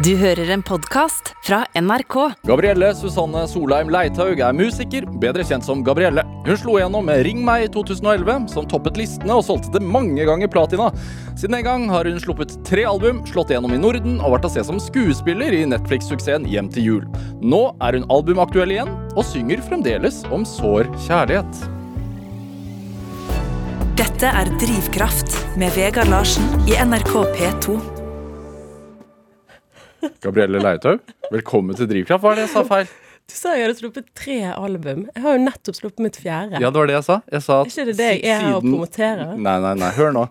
Du hører en podkast fra NRK. Gabrielle Susanne Solheim Leithaug er musiker, bedre kjent som Gabrielle. Hun slo igjennom med Ring meg i 2011, som toppet listene og solgte det mange ganger platina. Siden den gang har hun sluppet tre album, slått igjennom i Norden og vært å se som skuespiller i Netflix-suksessen Hjem til jul. Nå er hun albumaktuell igjen, og synger fremdeles om sår kjærlighet. Dette er Drivkraft med Vegard Larsen i NRK P2. Gabrielle Leitau, velkommen til Drivkraft. Hva er det jeg sa feil? Du sa jeg hadde sluppet tre album. Jeg har jo nettopp sluppet mitt fjerde. Ja, det var det jeg sa. Jeg sa Er ikke det det jeg er her og promoterer? Nei, nei, nei. Hør nå.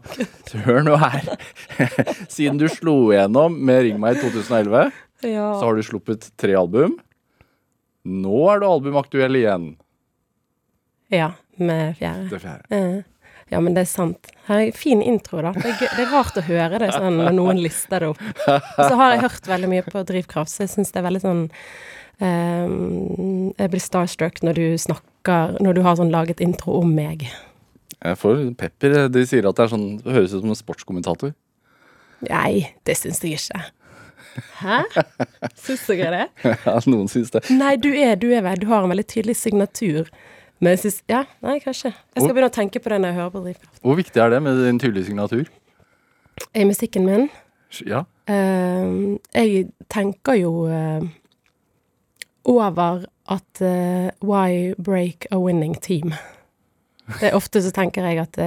Hør nå her. Siden du slo igjennom med Ring meg i 2011, Ja. så har du sluppet tre album. Nå er du albumaktuell igjen. ja, med fjerde. Det fjerde. Eh, Ja, men det er sant. Her er fin intro, da. Det er, det er rart å høre det sånn når noen lister det opp. Og så har jeg hørt veldig mye på Drivkraft, så jeg syns det er veldig sånn eh, Jeg blir starstruck når du snakker Når du har sånn laget intro om meg. Jeg får pepper. De sier at det er sånn, det høres ut som en sportskommentator. Nei, det syns jeg ikke. Hæ? Syns dere det? Ja, noen syns det. Nei, du er, du er Du har en veldig tydelig signatur. Men jeg syns Ja, nei, kanskje. Jeg skal begynne å tenke på det når jeg hører på Drivkraft. Hvor viktig er det med din tydelige signatur? I musikken min Ja. Uh, Jeg tenker jo uh, over at uh, Why break a winning team? Det er Ofte så tenker jeg at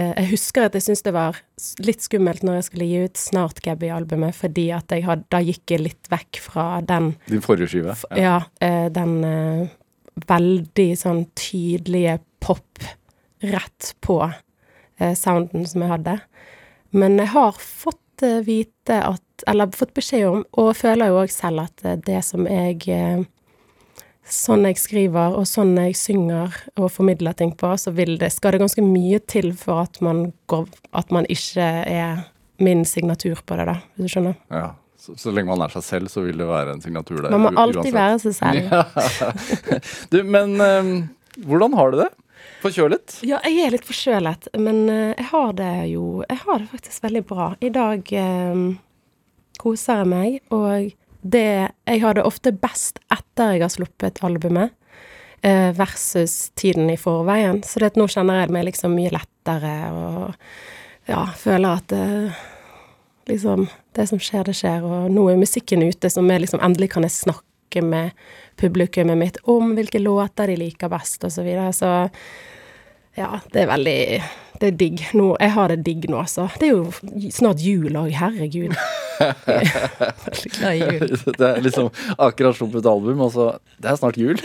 Jeg husker at jeg syntes det var litt skummelt når jeg skulle gi ut Snart Gabby-albumet, fordi at jeg had, da gikk jeg litt vekk fra den Din forrige skive. Ja, eh, den veldig sånn tydelige pop rett på eh, sounden som jeg hadde. Men jeg har fått eh, vite at Eller fått beskjed om, og føler jo òg selv at eh, det som jeg eh, Sånn jeg skriver, og sånn jeg synger og formidler ting på, så det, skal det ganske mye til for at man går At man ikke er min signatur på det, da, hvis du skjønner. Ja. Så, så lenge man er seg selv, så vil det være en signatur der. Man må alltid være seg selv. Du, men um, hvordan har du det? Forkjølet? Ja, jeg er litt forkjølet, men eh, jeg har det jo Jeg har det faktisk veldig bra. I dag eh, koser jeg meg, og det Jeg har det ofte best etter jeg har sluppet albumet, eh, versus tiden i forveien. Så det at nå kjenner jeg meg liksom mye lettere, og ja, føler at eh, liksom Det som skjer, det skjer, og nå er musikken ute, som vi liksom Endelig kan jeg snakke med publikummet mitt om hvilke låter de liker best, og så videre. Så ja, det er veldig Det er digg. Nå, jeg har det digg nå, altså. Det er jo snart jul òg, herregud. Er veldig glad i jul. Det er liksom akkurat sluppet album, og så Det er snart jul.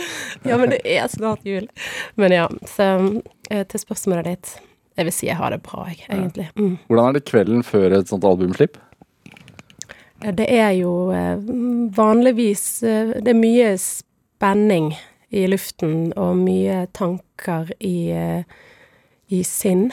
Ja, men det er snart jul. Men ja, så eh, til spørsmålet ditt. Jeg vil si jeg har det bra, jeg, egentlig. Mm. Hvordan er det kvelden før et sånt albumslipp? Det er jo eh, vanligvis eh, Det er mye spenning i luften, og mye tanker i, eh, i sinn.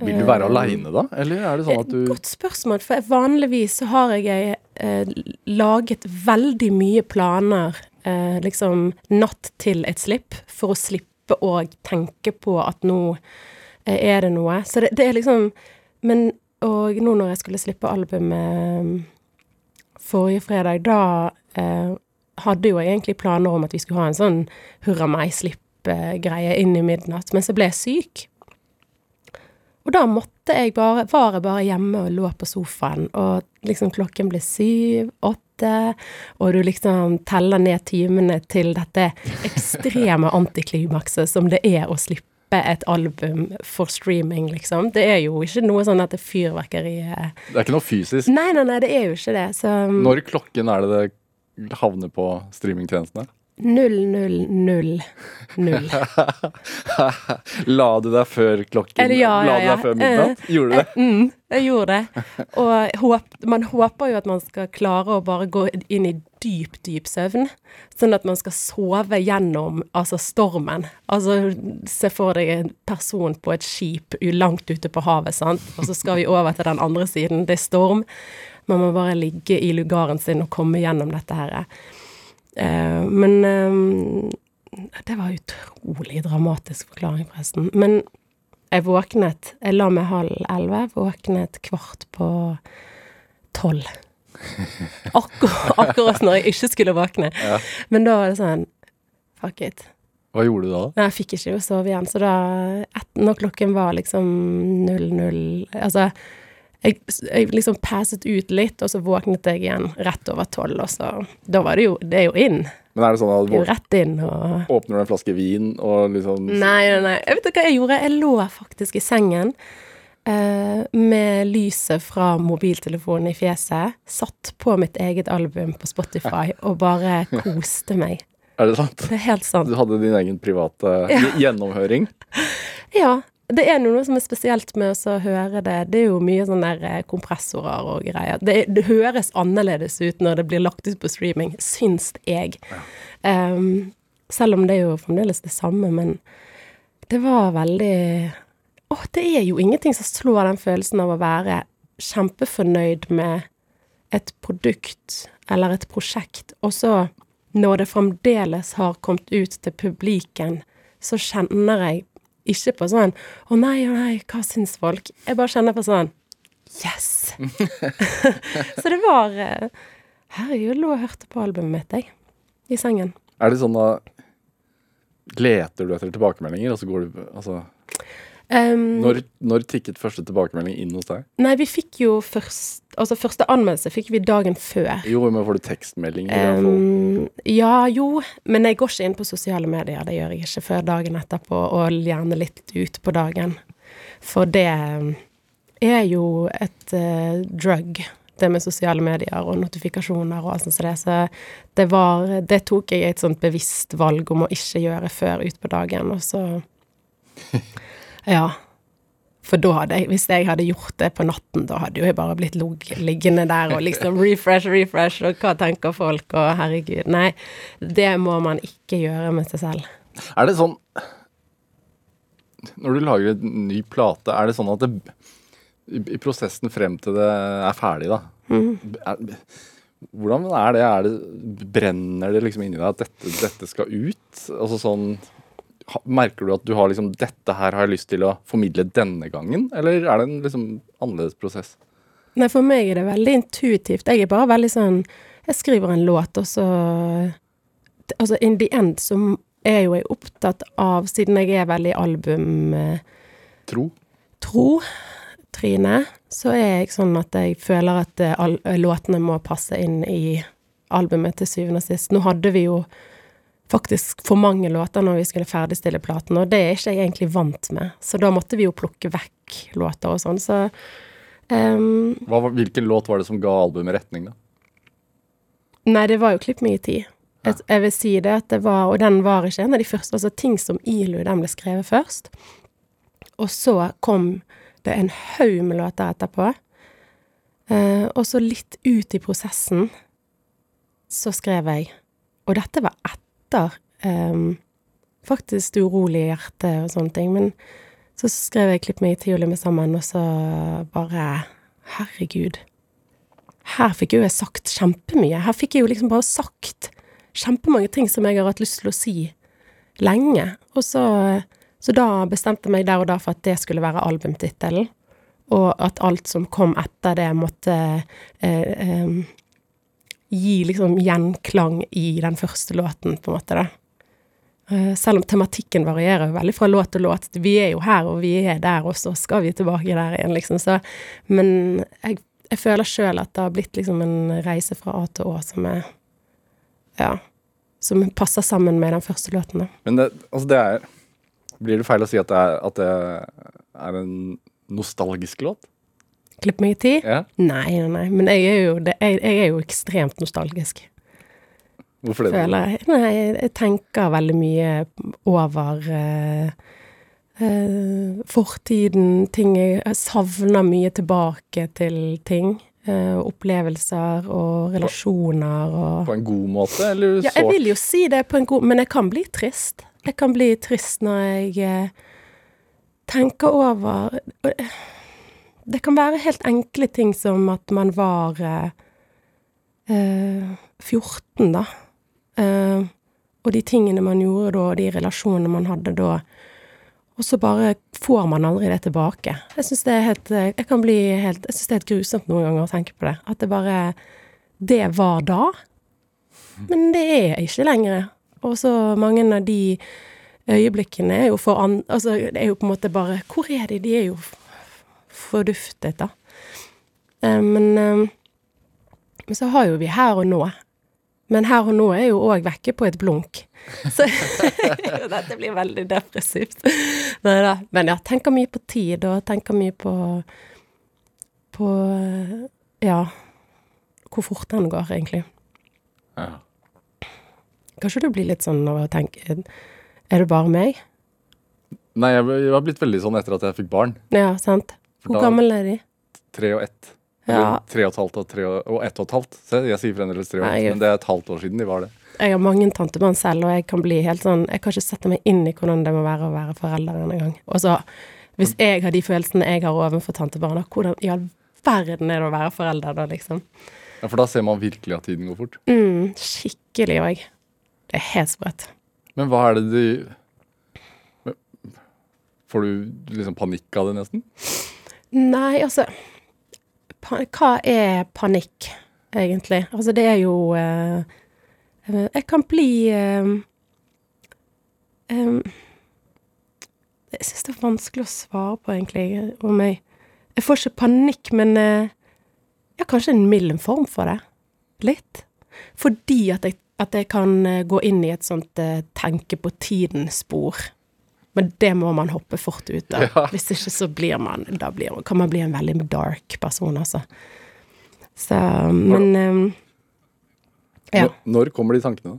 Vil du være aleine da, eller er det sånn at du Godt spørsmål, for vanligvis så har jeg eh, laget veldig mye planer eh, liksom natt til et slipp, for å slippe å tenke på at nå eh, er det noe. Så det, det er liksom Men og nå når jeg skulle slippe albumet forrige fredag, da eh, hadde jo jeg egentlig planer om at vi skulle ha en sånn hurra meg-slipp-greie inn i midnatt, men så ble jeg syk. Og da måtte jeg bare, var jeg bare hjemme og lå på sofaen, og liksom klokken ble syv, åtte, og du liksom teller ned timene til dette ekstreme antiklimakset som det er å slippe et album for streaming, liksom. Det er jo ikke noe sånn at det er fyrverkeri eh. Det er ikke noe fysisk. Nei, nei, nei, det er jo ikke det. Så Når klokken er det det havner på streamingtjenestene? 0000. La du deg før klokken? Eller ja, La ja, du deg før midnatt? Gjorde du det? Mm, jeg gjorde det. Og håp, man håper jo at man skal klare å bare gå inn i dyp, dyp søvn. Sånn at man skal sove gjennom altså stormen. Altså se for deg en person på et skip langt ute på havet, sant. Og så skal vi over til den andre siden. Det er storm. Man må bare ligge i lugaren sin og komme gjennom dette her. Eh, men eh, Det var utrolig dramatisk forklaring, forresten. Men jeg våknet Jeg la meg halv elleve, våknet kvart på tolv. Akkur akkurat når jeg ikke skulle våkne. Ja. Men da var det sånn Fuck it. Hva gjorde du da? Nei, jeg fikk ikke sove igjen, så da et, Når klokken var liksom 00 Altså, jeg, jeg liksom passet ut litt, og så våknet jeg igjen rett over tolv, og så Da var det jo Det er jo inn. Men er det sånn at du rett inn og åpner du en flaske vin og liksom Nei, nei, nei. Jeg vet hva jeg gjorde. Jeg lå faktisk i sengen eh, med lyset fra mobiltelefonen i fjeset, satt på mitt eget album på Spotify og bare koste meg. Er det sant? Det er helt sant. Du hadde din egen private gjennomhøring? Ja. Det er noe som er spesielt med å høre det. Det er jo mye sånn der eh, kompressorer og greier. Det, det høres annerledes ut når det blir lagt ut på streaming, syns jeg. Um, selv om det er jo fremdeles det samme, men det var veldig Å, det er jo ingenting som slår den følelsen av å være kjempefornøyd med et produkt eller et prosjekt, og så, når det fremdeles har kommet ut til publiken, så kjenner jeg ikke på sånn 'Å nei, å nei, hva syns folk?' Jeg bare kjenner på sånn Yes! så det var Herregud, lå og hørte på albumet mitt, jeg. I sengen. Er det sånn da Leter du etter tilbakemeldinger, og så går du Altså Um, Når, når tikket første tilbakemelding inn hos deg? Nei, vi fikk jo først Altså, første anmeldelse fikk vi dagen før. Jo, men får du tekstmelding? Um, ja, jo, men jeg går ikke inn på sosiale medier. Det gjør jeg ikke før dagen etterpå, og gjerne litt ut på dagen. For det er jo et uh, drug, det med sosiale medier og notifikasjoner og alt sånt som det. Så det var Det tok jeg et sånt bevisst valg om å ikke gjøre før ut på dagen, og så Ja. For da hadde jeg, hvis jeg hadde gjort det på natten, da hadde jo jeg bare blitt liggende der og liksom refresh, refresh, og hva tenker folk, og herregud. Nei, det må man ikke gjøre med seg selv. Er det sånn Når du lager en ny plate, er det sånn at det i, i prosessen frem til det er ferdig, da er, Hvordan er det? Er det Brenner det liksom inni deg at dette, dette skal ut? Altså sånn Merker du at du har liksom Dette her har jeg lyst til å formidle denne gangen? Eller er det en liksom annerledes prosess? Nei, for meg er det veldig intuitivt. Jeg er bare veldig sånn Jeg skriver en låt, og så Altså, in the end så er jo jeg opptatt av, siden jeg er veldig album... eh, Tro? tro, Trine, så er jeg sånn at jeg føler at eh, låtene må passe inn i albumet til syvende og sist. Nå hadde vi jo faktisk for mange låter når vi skulle ferdigstille platen, og det er ikke jeg egentlig vant med. Så da måtte vi jo plukke vekk låter og sånn, så um, Hva, hvilken låt var det som ga albumet retning, da? Nei, det var jo Klipp meg i tid. Jeg, jeg vil si det at det var Og den var ikke en av de første. Altså ting som ILU, den ble skrevet først. Og så kom det en haug med låter etterpå. Uh, og så litt ut i prosessen så skrev jeg Og dette var etter Um, faktisk urolig i hjertet og sånne ting. Men så skrev jeg 'Klipp meg i tid med sammen', og så bare Herregud. Her fikk jo jeg sagt kjempemye. Her fikk jeg jo liksom bare sagt kjempemange ting som jeg har hatt lyst til å si lenge. Og så, så da bestemte jeg meg der og da for at det skulle være albumtittelen. Og at alt som kom etter det, måtte eh, em, gi liksom gjenklang i den første låten, på en måte, da. Eh, selv om tematikken varierer veldig fra låt til låt. Vi er jo her, og vi er der, og så skal vi tilbake der igjen, liksom. Så, men jeg, jeg føler sjøl at det har blitt liksom en reise fra A til Å som er Ja. Som passer sammen med den første låten, da. Men det, altså det er Blir det feil å si at det er, at det er en nostalgisk låt? Klipp meg i tid? Ja. Nei, nei. Men jeg er jo, det, jeg, jeg er jo ekstremt nostalgisk, Hvorfor det? føler jeg. Nei, jeg tenker veldig mye over uh, uh, fortiden, ting jeg, jeg savner mye tilbake til ting. Uh, opplevelser og relasjoner og På en god måte, eller Ja, jeg vil jo si det på en god Men jeg kan bli trist. Jeg kan bli trist når jeg tenker over Det kan være helt enkle ting som at man var eh, eh, 14, da. Eh, og de tingene man gjorde da, og de relasjonene man hadde da. Og så bare får man aldri det tilbake. Jeg syns det eh, det er helt grusomt noen ganger å tenke på det. At det bare det var da. Men det er ikke lenger. Og så mange av de øyeblikkene er jo for an... Altså, det er jo på en måte bare Hvor er de? De er jo forduftet, da. Eh, men eh, men så har jo vi her og nå. Men her og nå er jo òg vekke på et blunk. Så dette blir veldig depressivt. Men ja, tenker mye på tid, og tenker mye på På Ja, hvor fort den går, egentlig. Ja. Kanskje du blir litt sånn av å tenke Er det bare meg? Nei, jeg har blitt veldig sånn etter at jeg fikk barn. Ja, sant. Hvor da- gammel er de? Tre og ett. Ja. Tre og et halvt og, tre og, og ett og et halvt. Se, jeg sier fremdeles tre og ett, men det er et halvt år siden de var det. Jeg har mange tantebarn selv, og jeg kan bli helt sånn Jeg kan ikke sette meg inn i hvordan det må være å være forelder en gang. Og så, hvis jeg har de følelsene jeg har overfor tantebarna, hvordan i all verden er det å være forelder da, liksom? Ja, For da ser man virkelig at tiden går fort. Mm, skikkelig òg. Det er helt sprøtt. Men hva er det du Får du liksom panikk av det, nesten? Nei, altså Hva er panikk, egentlig? Altså, det er jo eh, eh, Jeg kan bli eh, em, Jeg syns det er vanskelig å svare på, egentlig, om jeg Jeg får ikke panikk, men jeg ja, kanskje en mild form for det. Litt. Fordi at jeg, at jeg kan eh, gå inn i et sånt eh, tenke på tiden-spor. Men det må man hoppe fort ut av. Ja. Hvis ikke så blir man Da blir, kan man bli en veldig dark person, altså. Så Men um, Ja. Når, når kommer de tankene? da?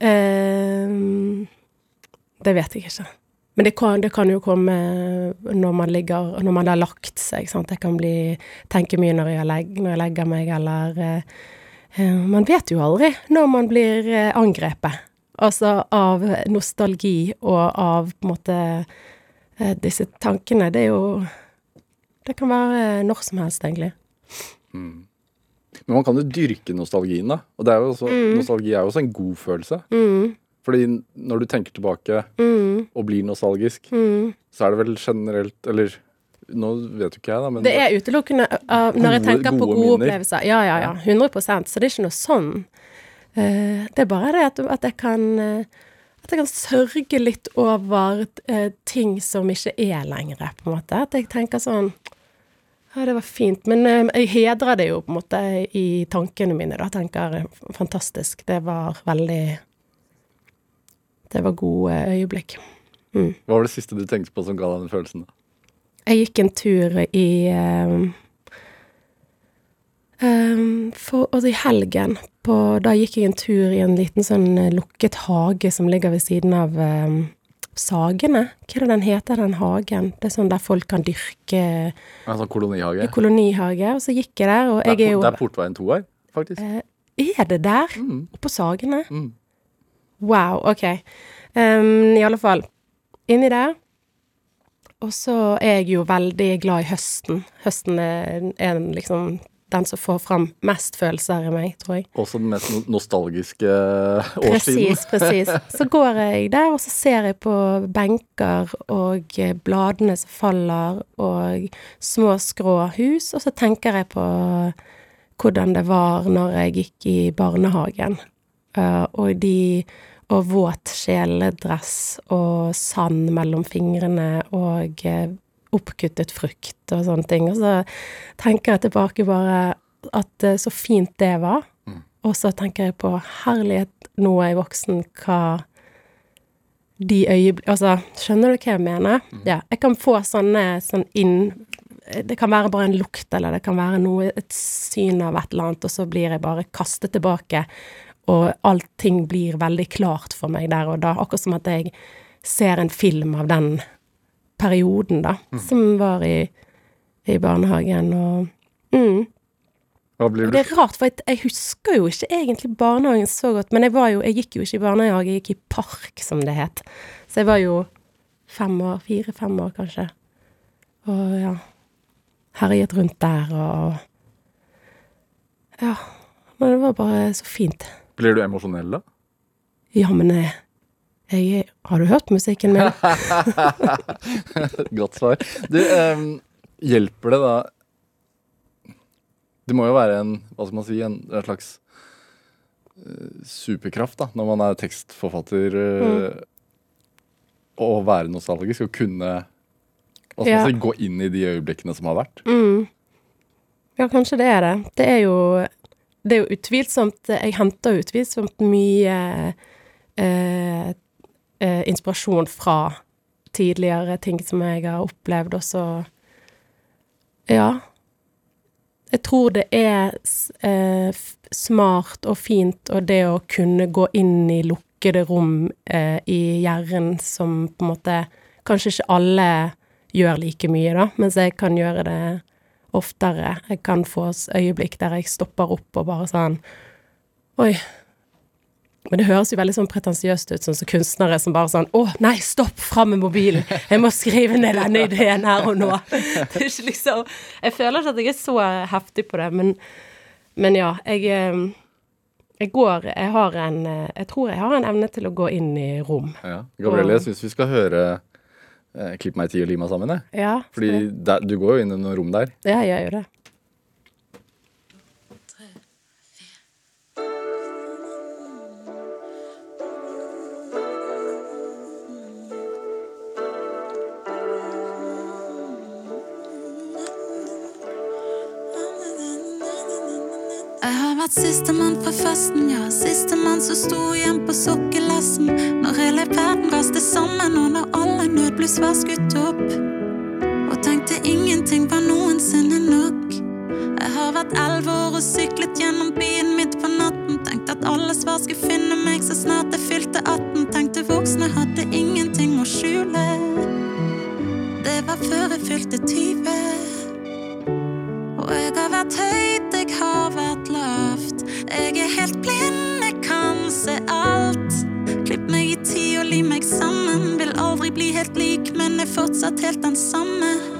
Uh, det vet jeg ikke. Men det kan, det kan jo komme når man ligger Når man har lagt seg, sant. Jeg kan bli tenke mye når jeg, legger, når jeg legger meg, eller eh, Man vet jo aldri når man blir eh, angrepet. Altså av nostalgi og av på en måte eh, disse tankene. Det er jo Det kan være når som helst, egentlig. Men man kan jo dyrke nostalgien, da. Og det er også, Mm. nostalgi er jo også en god følelse. Fordi når du tenker tilbake Mm. og blir nostalgisk, så er det vel generelt Eller nå vet jo ikke jeg, da, men Det er utelukkende uh, når jeg Gode- tenker på gode gode opplevelser. Ja, ja, ja. 100% Så det er ikke noe sånn. Eh, det er bare det at, at jeg kan eh, At jeg kan sørge litt over eh, ting som ikke er lenger, på en måte. At jeg tenker sånn Ja, det var fint. Men jeg hedrer det jo på en måte i tankene mine, da. Tenker fantastisk. Det var veldig Det var gode øyeblikk. hva var det siste du tenkte på som ga deg den følelsen? da? Jeg gikk en tur i um, um, for, Altså i helgen på, Da gikk jeg en tur i en liten sånn eh, lukket hage som ligger ved siden av eh, Sagene. Hva er det den heter, den hagen? Det er sånn der folk kan dyrke En sånn kolonihage? i kolonihage. Og så gikk jeg der, og jeg er jo det er Portveien 2 her, faktisk. Eh, Er det der? Mm. Oppå Sagene? Mm. Wow, ok. Um, I alle fall. Inni der. Og så er jeg jo veldig glad i høsten. Høsten er, er liksom den som får fram mest følelser i meg, tror jeg. Også den mest nostalgiske årstiden. Presis, presis. Så går jeg der, og så ser jeg på benker og eh, bladene som faller, og små skrå hus, og så tenker jeg på hvordan det var når jeg gikk i barnehagen, Eh, og de og våt kjeledress og sand mellom fingrene og eh, oppkuttet frukt og sånne ting. Og så tenker jeg tilbake bare at eh, så fint det var. Og så tenker jeg på herlighet, nå er jeg voksen, hva de øyeblikk... Altså, skjønner du hva jeg mener? Ja. Jeg kan få sånne sånn inn Det kan være bare en lukt, eller det kan være noe, et syn av et eller annet, og så blir jeg bare kastet tilbake, og allting blir veldig klart for meg der og da. Akkurat som at jeg ser en film av den perioden, da, som var i, i barnehagen, og mm. Det er rart, for jeg, jeg husker jo ikke egentlig barnehagen så godt. Men jeg var jo, jeg gikk jo ikke i barnehage, jeg gikk i park, som det het. Så jeg var jo fem år, fire-fem år kanskje. Og ja, herjet rundt der og Ja. Men det var bare så fint. Blir du emosjonell, da? Ja, men jeg, jeg Har du hørt musikken min? Godt svar. Du, um, hjelper det da Det må jo være en, hva skal man si, en, en slags uh, superkraft da, når man er tekstforfatter. eh, Å være nostalgisk og kunne hva skal Ja. man si, gå inn i de øyeblikkene som har vært. Mm. Ja, kanskje det er det. Det er jo, det er jo utvilsomt Jeg henter jo utvilsomt mye eh, eh, inspirasjon fra tidligere ting som jeg har opplevd, og så Ja. Jeg tror det er eh, smart og fint, og det å kunne gå inn i lukkede rom eh, i hjernen som på en måte Kanskje ikke alle gjør like mye, da, mens jeg kan gjøre det oftere. Jeg kan få øyeblikk der jeg stopper opp og bare sånn Oi. Men det høres jo veldig sånn pretensiøst ut, sånn som kunstnere som bare sånn Å, nei, stopp! Fram med mobilen! Jeg må skrive ned denne ideen her og nå. Det er ikke liksom Jeg føler ikke at jeg er så heftig på det, men, men ja, jeg eh, Jeg går Jeg har en Jeg tror jeg har en evne til å gå inn i rom. Ja. Gabrielle, jeg syns vi skal høre eh, 'Klipp meg i ti og lima sammen'. Jeg. Ja, Fordi der, du går jo inn i noen rom der. ja jeg gjør det. Vært sistemann fra festen, ja. Sistemann som sto igjen på sokkelesten. Når hele verden raste sammen, og når alle nødbluss var skutt opp. Og tenkte ingenting var noensinne nok. Jeg har vært elleve år og syklet gjennom byen midt på natten. Tenkte at alle svar skulle finne meg så snart jeg fylte 18. Tenkte voksne hadde ingenting å skjule. Det var før jeg fylte 20. Og jeg har vært høyt, bli helt lik, men er fortsatt helt den samme.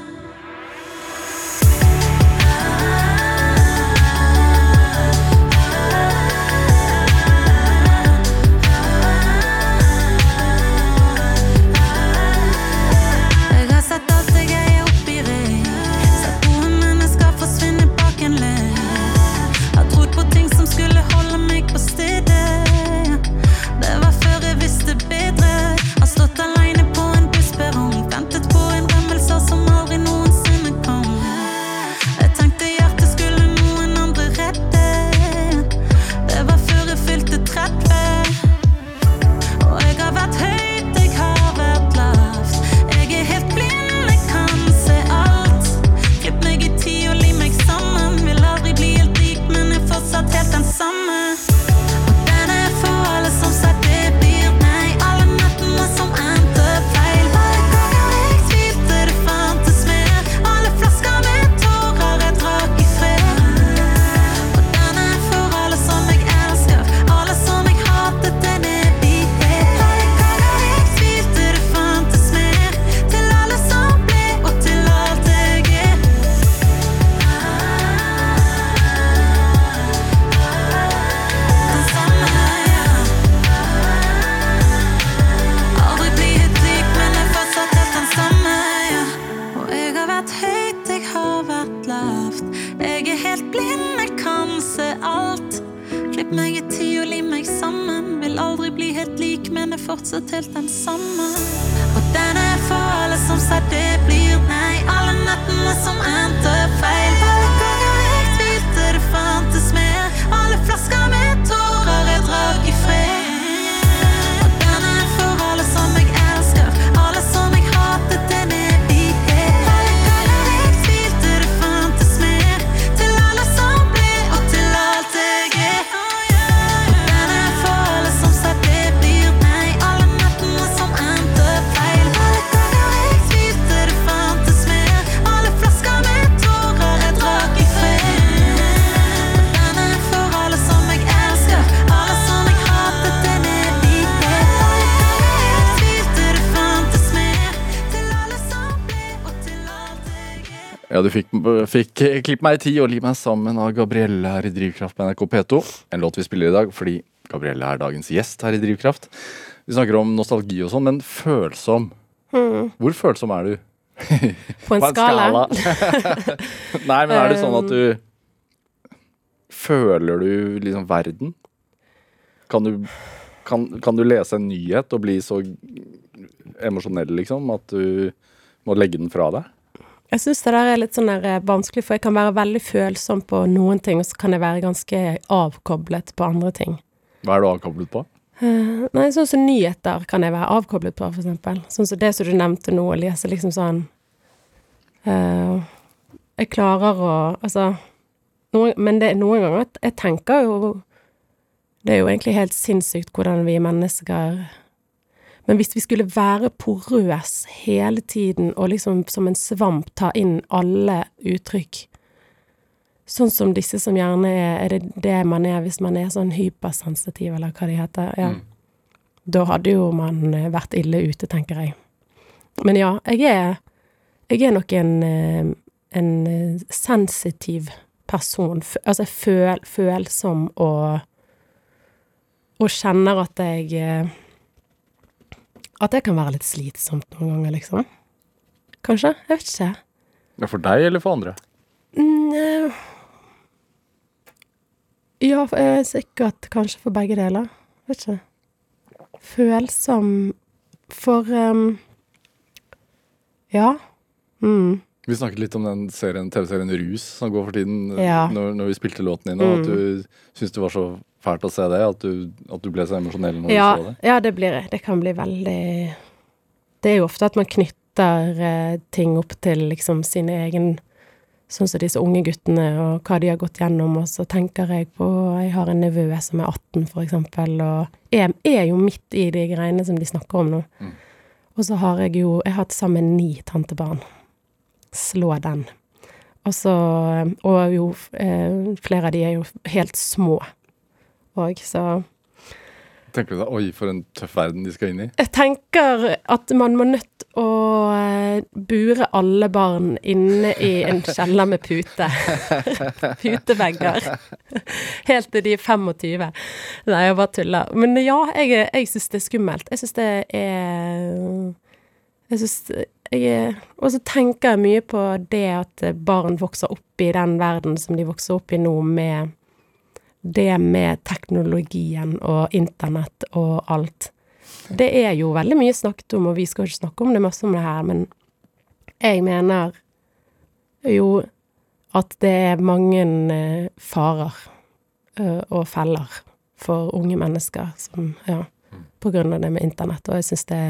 Ja, du fikk, fikk 'Klipp meg i ti og Liv meg sammen' av Gabrielle her i Drivkraft på NRK P2. En låt vi spiller i dag fordi Gabrielle er dagens gjest her i Drivkraft. Vi snakker om nostalgi og sånn, men følsom. Hvor følsom er du? På en, skala. Nei, men er det sånn at du føler du liksom verden? Kan du, kan, kan du lese en nyhet og bli så emosjonell, liksom, at du må legge den fra deg? Jeg syns det der er litt sånn der eh, vanskelig, for jeg kan være veldig følsom på noen ting, og så kan jeg være ganske avkoblet på andre ting. Hva er du avkoblet på? Eh, nei, sånn som nyheter kan jeg være avkoblet på, for eksempel. Sånn som det som du nevnte nå, å lese liksom sånn uh, Jeg klarer å Altså noen, Men det er noen ganger at jeg tenker jo Det er jo egentlig helt sinnssykt hvordan vi mennesker Men hvis vi skulle være porøs hele tiden og liksom som en svamp ta inn alle uttrykk Sånn som disse som gjerne er Er det det man er hvis man er sånn hypersensitiv, eller hva de heter? Ja. Da hadde jo man eh, vært ille ute, tenker jeg. Men ja, jeg er Jeg er nok en eh, en eh, sensitiv person. Altså, altså føl følsom og Og kjenner at jeg At det kan være litt slitsomt noen ganger, liksom. Kanskje? Jeg vet ikke. Ja, For deg eller for andre? Mm, eh, ja, sikkert kanskje for begge deler. Vet ikke. Følsom for um, Ja. Mm. Vi snakket litt om den serien, TV-serien Rus som går for tiden Ja. når, når vi spilte låten din, og at du syntes det var så fælt å se det, at du, at du ble så emosjonell når Ja, du så det. ja, det blir jeg. Det kan bli veldig Det er jo ofte at man knytter eh, ting opp til liksom sin egen Sånn som disse unge guttene, og hva de har gått gjennom, og så tenker jeg på Jeg har en nevø som er 18, for eksempel, og jeg er jo midt i de greiene som de snakker om nå. Mm. Og så har jeg jo Jeg har til sammen ni tantebarn. Slå den. Og så Og jo eh, flere av de er jo helt små òg, så Tenker du da, oi, for en tøff verden de skal inn i? Jeg tenker at man må nødt å eh, bure alle barn inne i en kjeller med pute. Putevegger. Helt til de er 25. Nei, jeg bare tuller. Men ja, jeg, jeg syns det er skummelt. Jeg syns det er Jeg syns Og så tenker jeg mye på det at barn vokser opp i den verden som de vokser opp i nå, med det med teknologien og internett og alt. Det er jo veldig mye snakket om, og vi skal ikke snakke om det masse om det her, men jeg mener jo at det er mange eh, farer eh, og feller for unge mennesker som Ja, på grunn av det med internett, og jeg syns det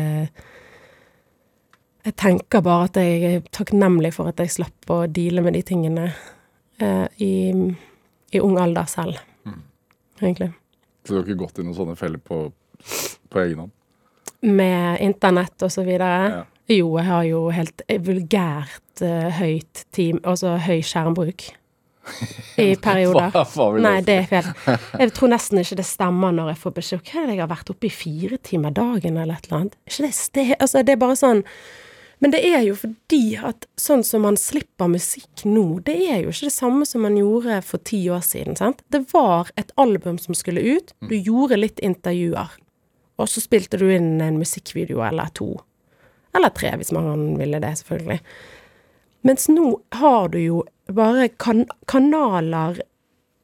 Jeg tenker bare at jeg er takknemlig for at jeg slapp å deale med de tingene eh, i, i ung alder selv, egentlig. Så du har ikke gått i noen sånne feller på, på egen hånd? Med internett og så videre. Ja. Jo, jeg har jo helt vulgært uh, høyt team, altså høy skjermbruk. I perioder. Hva, hva Nei, det er feil. Jeg tror nesten ikke det stemmer når jeg får beskjed. Hva er det jeg har vært oppe i fire timer dagen, eller et eller annet? Ikke det, det, altså, det er bare sånn Men det er jo fordi at sånn som man slipper musikk nå, det er jo ikke det samme som man gjorde for ti år siden, sant? Det var et album som skulle ut, du gjorde litt intervjuer, og så spilte du inn en musikkvideo eller to. Eller tre, hvis man ville det, selvfølgelig. Mens nå har du jo bare kan kanaler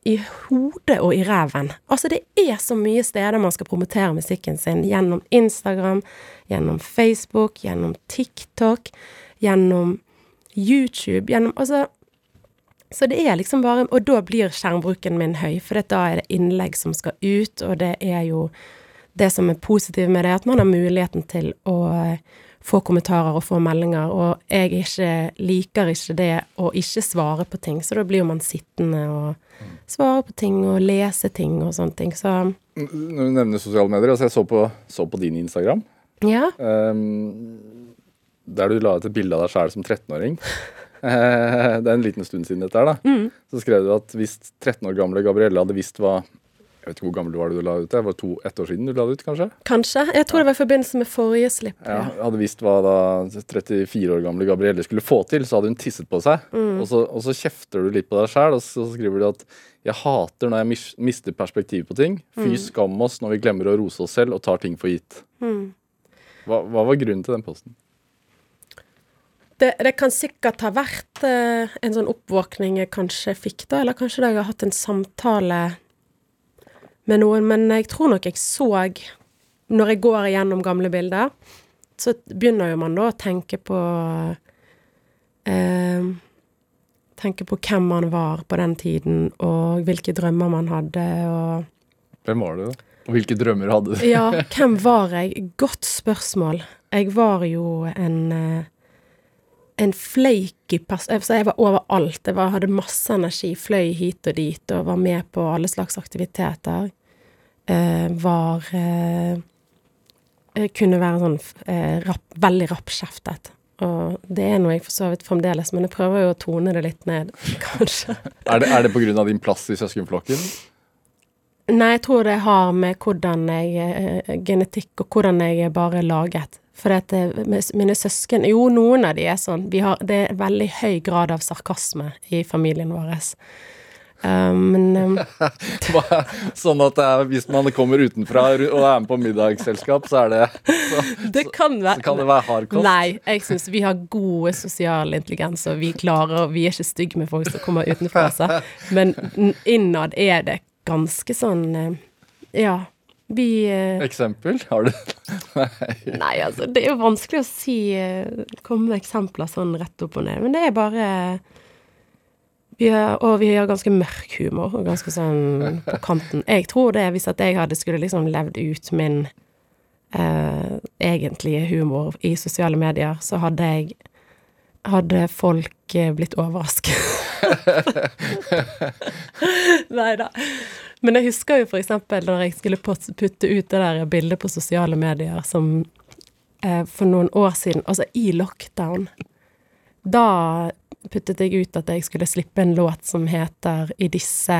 i hodet og i ræven. Altså, det er så mye steder man skal promotere musikken sin. Gjennom Instagram, gjennom Facebook, gjennom TikTok, gjennom YouTube, gjennom Altså Så det er liksom bare Og da blir skjermbruken min høy, for da er det innlegg som skal ut, og det er jo Det som er positivt med det, at man har muligheten til å få kommentarer og få meldinger, og jeg ikke, liker ikke det å ikke svare på ting, så da blir jo man sittende og svare på ting og lese ting og sånne ting, så Når du nevner sosiale medier, altså jeg så på, så på din Instagram, ja. Um, der du la ut et bilde av deg sjæl som 13-åring. Eh, det er en liten stund siden dette her, da. Mm. Så skrev du at hvis 13 år gamle Gabrielle hadde visst hva Jeg vet ikke hvor gammel du var da du la ut det, var to, ett år siden du la det ut, kanskje? Kanskje. Jeg tror det var i forbindelse med forrige slipp. Ja, Ja. hadde visst hva da 34 år gamle Gabrielle skulle få til, så hadde hun tisset på seg. Mm. Og, så, og så kjefter du litt på deg sjæl, og så skriver du at jeg hater når jeg mis mister perspektiv på ting. Fy Mm. skam oss når vi glemmer å rose oss selv og tar ting for gitt. Mm. Hva, hva var grunnen til den posten? det, det kan sikkert ha vært eh, en sånn oppvåkning jeg kanskje fikk da, eller kanskje da jeg har hatt en samtale med noen, men jeg tror nok jeg så Når jeg går igjennom gamle bilder, så begynner jo man da å tenke på eh, Tenke på hvem man var på den tiden, og hvilke drømmer man hadde, og Hvem var du, da? Og hvilke drømmer hadde du? Ja, hvem var jeg? Godt spørsmål. Jeg var jo en eh, en flaky person Jeg var overalt. Jeg var, hadde masse energi, fløy hit og dit og var med på alle slags aktiviteter. Eh, var eh, Kunne være sånn eh, rapp, veldig rappkjeftet. Og det er noe jeg for så vidt fremdeles, men jeg prøver jo å tone det litt ned, kanskje. Er det, er det på grunn av din plass i søskenflokken? Nei, jeg tror det har med hvordan jeg eh, Genetikk og hvordan jeg er bare laget. For at mine søsken Jo, noen av de er sånn. Vi har, det er veldig høy grad av sarkasme i familien vår. Um, men um, sånn at hvis man kommer utenfra og er med på middagsselskap, så er det Så, det kan være så kan det være hard kost. Nei, jeg syns vi har gode sosial intelligens, og vi klarer Vi er ikke stygge med folk som kommer utenfra, altså. Men innad er det ganske sånn eh, Ja. Vi eh, Eksempel? Har du Nei, altså, det er jo vanskelig å si eh, Komme med eksempler sånn rett opp og ned. Men det er bare vi har, Og vi har ganske mørk humor, og ganske sånn på kanten. Jeg tror det, hvis at jeg hadde skulle liksom levd ut min eh, egentlige humor i sosiale medier, så hadde jeg Hadde folk eh, blitt overrasket. Nei da. Men jeg husker jo eksempel når jeg skulle putte ut det der bildet på sosiale medier som eh, for noen år siden, altså i lockdown, da puttet jeg ut at jeg skulle slippe en låt som heter I disse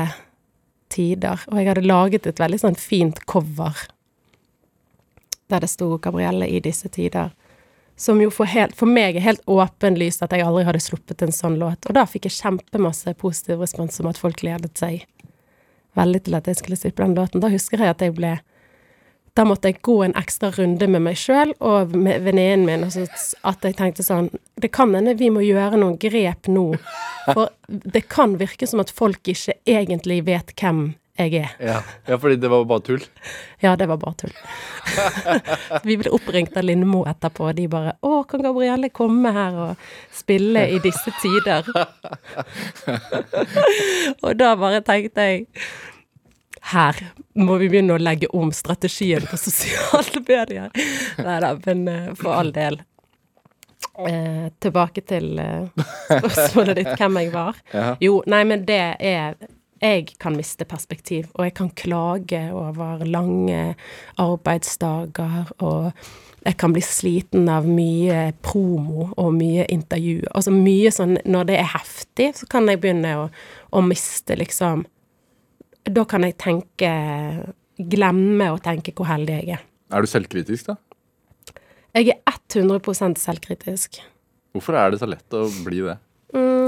tider, og jeg hadde laget et veldig sånn fint cover der det sto Gabrielle i disse tider. Som jo for, helt, for meg er helt åpenlyst at jeg aldri hadde sluppet en sånn låt. Og da fikk jeg kjempemasse positiv respons om at folk gledet seg veldig til at jeg skulle slippe den låten. Da husker jeg at jeg ble Da måtte jeg gå en ekstra runde med meg sjøl og med venninnen min, og så at jeg tenkte sånn Det kan hende vi må gjøre noen grep nå, for det kan virke som at folk ikke egentlig vet hvem jeg er. ja. ja, fordi det var bare tull? Ja, det var bare tull. vi ble oppringt av Lindmo etterpå, og de bare 'Å, kan Gabrielle komme her og spille i disse tider?' og da bare tenkte jeg her må vi begynne å legge om strategien på sosiale medier. Nei da, men eh, for all del. Eh, tilbake til eh, spørsmålet ditt, hvem jeg var. Ja. Jo, nei, men det er Jeg kan miste perspektiv, og jeg kan klage over lange arbeidsdager, og jeg kan bli sliten av mye promo og mye intervju. Altså mye sånn Når det er heftig, så kan jeg begynne å, å miste liksom Da kan jeg tenke Glemme å tenke hvor heldig jeg er. Er du selvkritisk, da? Jeg er 100% selvkritisk. Hvorfor er det så lett å bli det? Mm.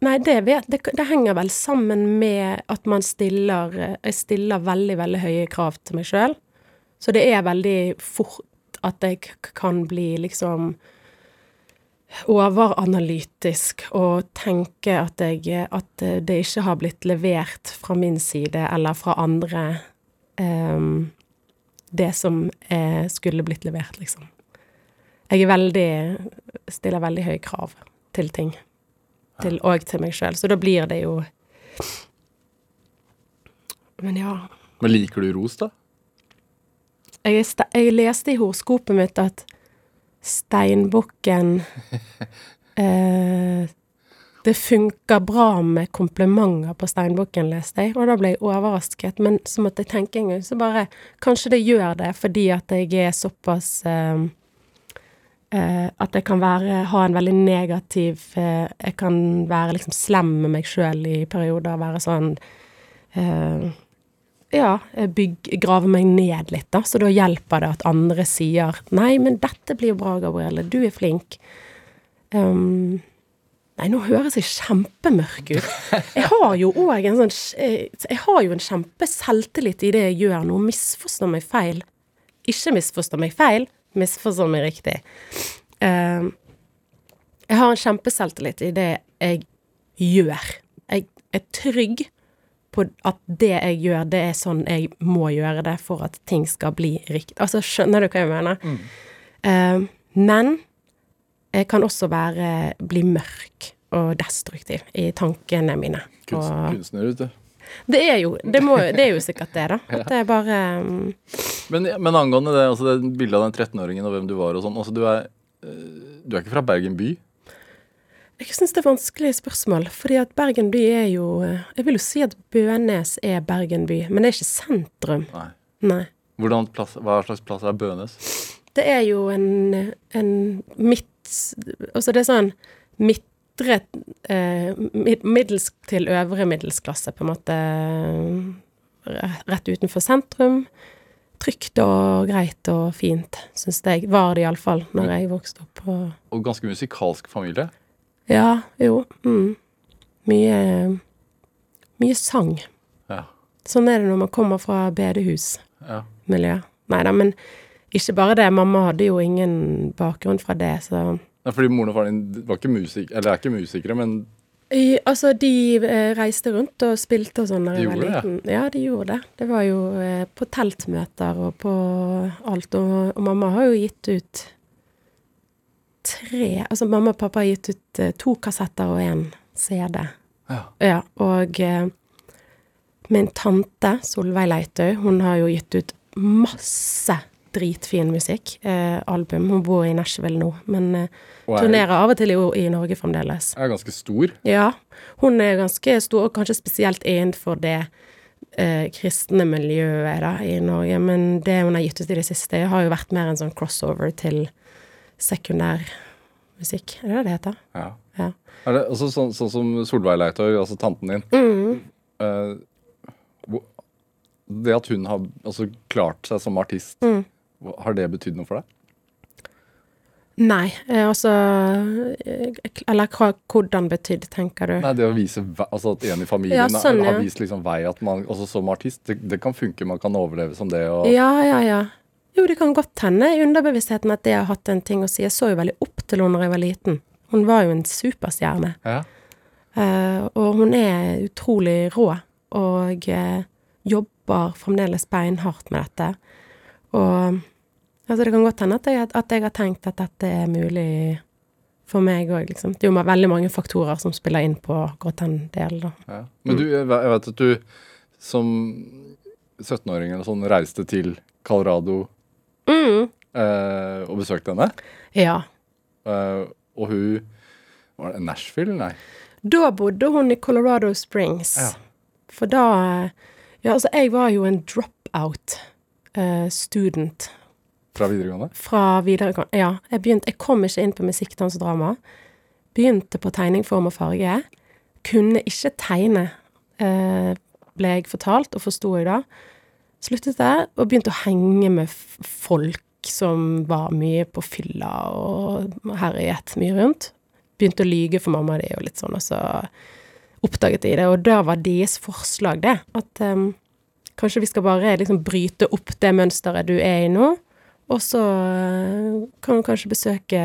Nei, det, vet, det, det henger vel sammen med at man stiller Jeg stiller veldig, veldig høye krav til meg sjøl. Så det er veldig fort at jeg kan bli liksom overanalytisk og tenke at jeg At det ikke har blitt levert fra min side eller fra andre um, det som eh, skulle blitt levert, liksom. Jeg er veldig Stiller veldig høye krav til ting. Til, og til meg sjøl. Så da blir det jo Men ja. Men liker du ros, da? Jeg, jeg leste i horoskopet mitt at steinbukken eh, Det funker bra med komplimenter på steinbukken, leste jeg, og da ble jeg overrasket. Men så måtte jeg tenke en gang, så bare Kanskje det gjør det fordi at jeg er såpass eh, At jeg kan være, ha en veldig negativ eh, Jeg kan være liksom slem med meg sjøl i perioder, være sånn eh, ja, bygg, grave meg ned litt, da. Så da hjelper det at andre sier 'Nei, men dette blir jo bra, Gabrielle. Du er flink'. Um, nei, nå høres jeg kjempemørk ut. Jeg har jo òg en sånn eh, Jeg har jo en kjempeselvtillit i det jeg gjør nå. Misforstå meg feil. Ikke misforstå meg feil, misforstå meg riktig. Um, Jeg har en kjempeselvtillit i det jeg gjør. Jeg er trygg på at det jeg gjør, det er sånn jeg må gjøre det for at ting skal bli riktig. Altså, skjønner du hva jeg mener? Eh, men jeg kan også være, bli mørk og destruktiv i tankene mine. Kunst, kunstner, vet du. det er jo, det må, det er jo sikkert det, da. At det er bare mm, Men, men angående det, altså det bildet av den 13-åringen og hvem du var og sånn. Altså, du eh, du er ikke fra Bergen by? Jeg syns det er vanskelige spørsmål, fordi at Bergen by er jo Jeg vil jo si at Bønes er Bergen by, men det er ikke sentrum. Nei. Nei. Plass, hva slags plass er Bønes? Det er jo en, en midt Altså det er sånn midtre eh, Middels til øvre middelsklasse, på en måte. eh, Rett utenfor sentrum. Trygt og greit og fint, syns jeg. Var det iallfall når jeg vokste opp. Og Og ganske musikalsk familie? ja, jo. Mm. Mye Mye sang. Ja. Sånn er det når man kommer fra bedehusmiljø. ja. Nei da, men ikke bare det. Mamma hadde jo ingen bakgrunn fra det, så Nei, fordi moren og faren din var ikke musik, eller er ikke musikere, men I, altså, de eh, reiste rundt og spilte og sånn da De jeg var gjorde det. Ja, de gjorde det. Det var jo eh, på teltmøter og på alt. Og, og mamma har jo gitt ut tre Altså mamma og pappa har gitt ut eh, to kassetter og én CD. ja. Ja, og eh, min tante Solveig Leitøy, hun har jo gitt ut masse dritfin musikk. Eh, album. Hun bor i Nashville nå, men eh, er, turnerer av og til i, i Norge fremdeles. er ganske stor. Ja, hun er ganske stor, og kanskje spesielt innenfor det eh, kristne miljøet da, i Norge. Men det hun har gitt ut i det siste, har jo vært mer en sånn crossover til sekundær musikk. Er det det det heter? Ja. Ja. Er det også sånn, sånn som Solveig Leitøy, altså tanten din Mm. eh, Det at hun har altså, klart seg som artist, Mm. Har det betydd noe for deg? Nei, eh, altså eh, Eller hva, hvordan betydd, tenker du? Nei, det å vise altså at en i familien Ja, sånn, har vist liksom vei at man også som artist, det, det kan funke, man kan overleve som det og Ja, ja, ja. Jo, det kan godt hende i underbevisstheten at det har hatt en ting å si. Jeg så jo veldig opp til henne da jeg var liten. Hun var jo en superstjerne. Ja. Uh, og hun er utrolig rå, og uh, jobber fremdeles beinhardt med dette. Og altså, det kan godt hende at jeg, at jeg har tenkt at dette er mulig for meg òg, liksom. Det er jo veldig mange faktorer som spiller inn på akkurat den delen, da. Ja. Men du, jeg vet at du som 17-åring eller sånn reiste til Colorado Mm. eh, og besøkte henne. Ja. Eh, og hun Var det Nashville? Nei. Da bodde hun i Colorado Springs. Ja. For da Ja, altså, jeg var jo en dropout eh, student Fra videregående? fra videregående. Ja, jeg begynte Jeg kom ikke inn på musikk, dans og drama. Begynte på tegning, form og farge. Kunne ikke tegne, eh, ble jeg fortalt, og forsto jeg da. Sluttet der, og begynte å henge med folk som var mye på fylla og herjet mye rundt. Begynte å lyge for mamma og de og litt sånn, og så oppdaget de det. Og da var deres forslag det, at um, kanskje vi skal bare liksom bryte opp det mønsteret du er i nå, og så eh, kan hun kanskje besøke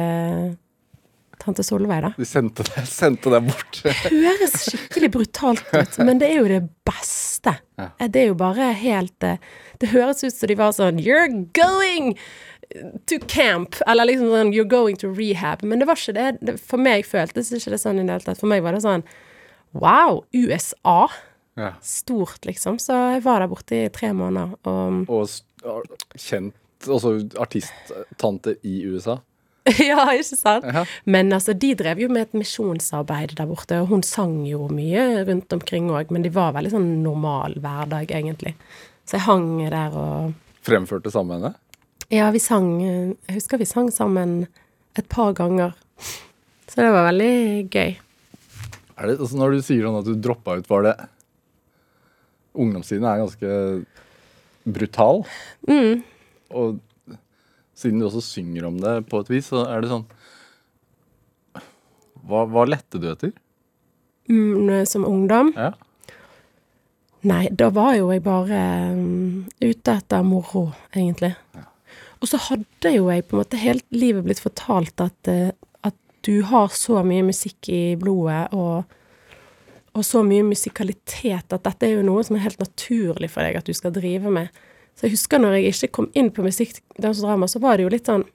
tante Solveig, da. De sendte deg, sendte deg bort. det Høres skikkelig brutalt ut, men det er jo det beste. Ja. Eh, Det er jo bare helt eh, Det høres ut som de var sånn You're going to camp! Eller liksom sånn You're going to rehab. Men det var ikke det. det for meg føltes ikke det sånn i det hele tatt. For meg var det sånn Wow! USA! Ja. Stort, liksom. Så jeg var der borte i tre måneder, og Og kjent også artisttante i USA. Ja, ikke sant? Ja. Men altså, de drev jo med et misjonsarbeid der borte, og hun sang jo mye rundt omkring òg, men de var veldig sånn normal hverdag, egentlig. Så jeg hang der og Fremførte sammen med henne. Ja, vi sang Jeg husker vi sang sammen et par ganger. Så det var veldig gøy. Er det, altså når du sier sånn at du droppa ut, var det Ungdomstiden er ganske brutal. Mm. Og siden du også synger om det på et vis, så er det sånn Hva, hva lette du etter? Mm, som ungdom. Ja. Nei, da var jo jeg bare um, ute etter moro, egentlig. Og så hadde jo jeg på en måte hele livet blitt fortalt at, uh, at du har så mye musikk i blodet, og, og så mye musikalitet, at dette er jo noe som er helt naturlig for deg at du skal drive med. Så jeg husker når jeg ikke kom inn på musikk, dans og drama, så var det jo litt sånn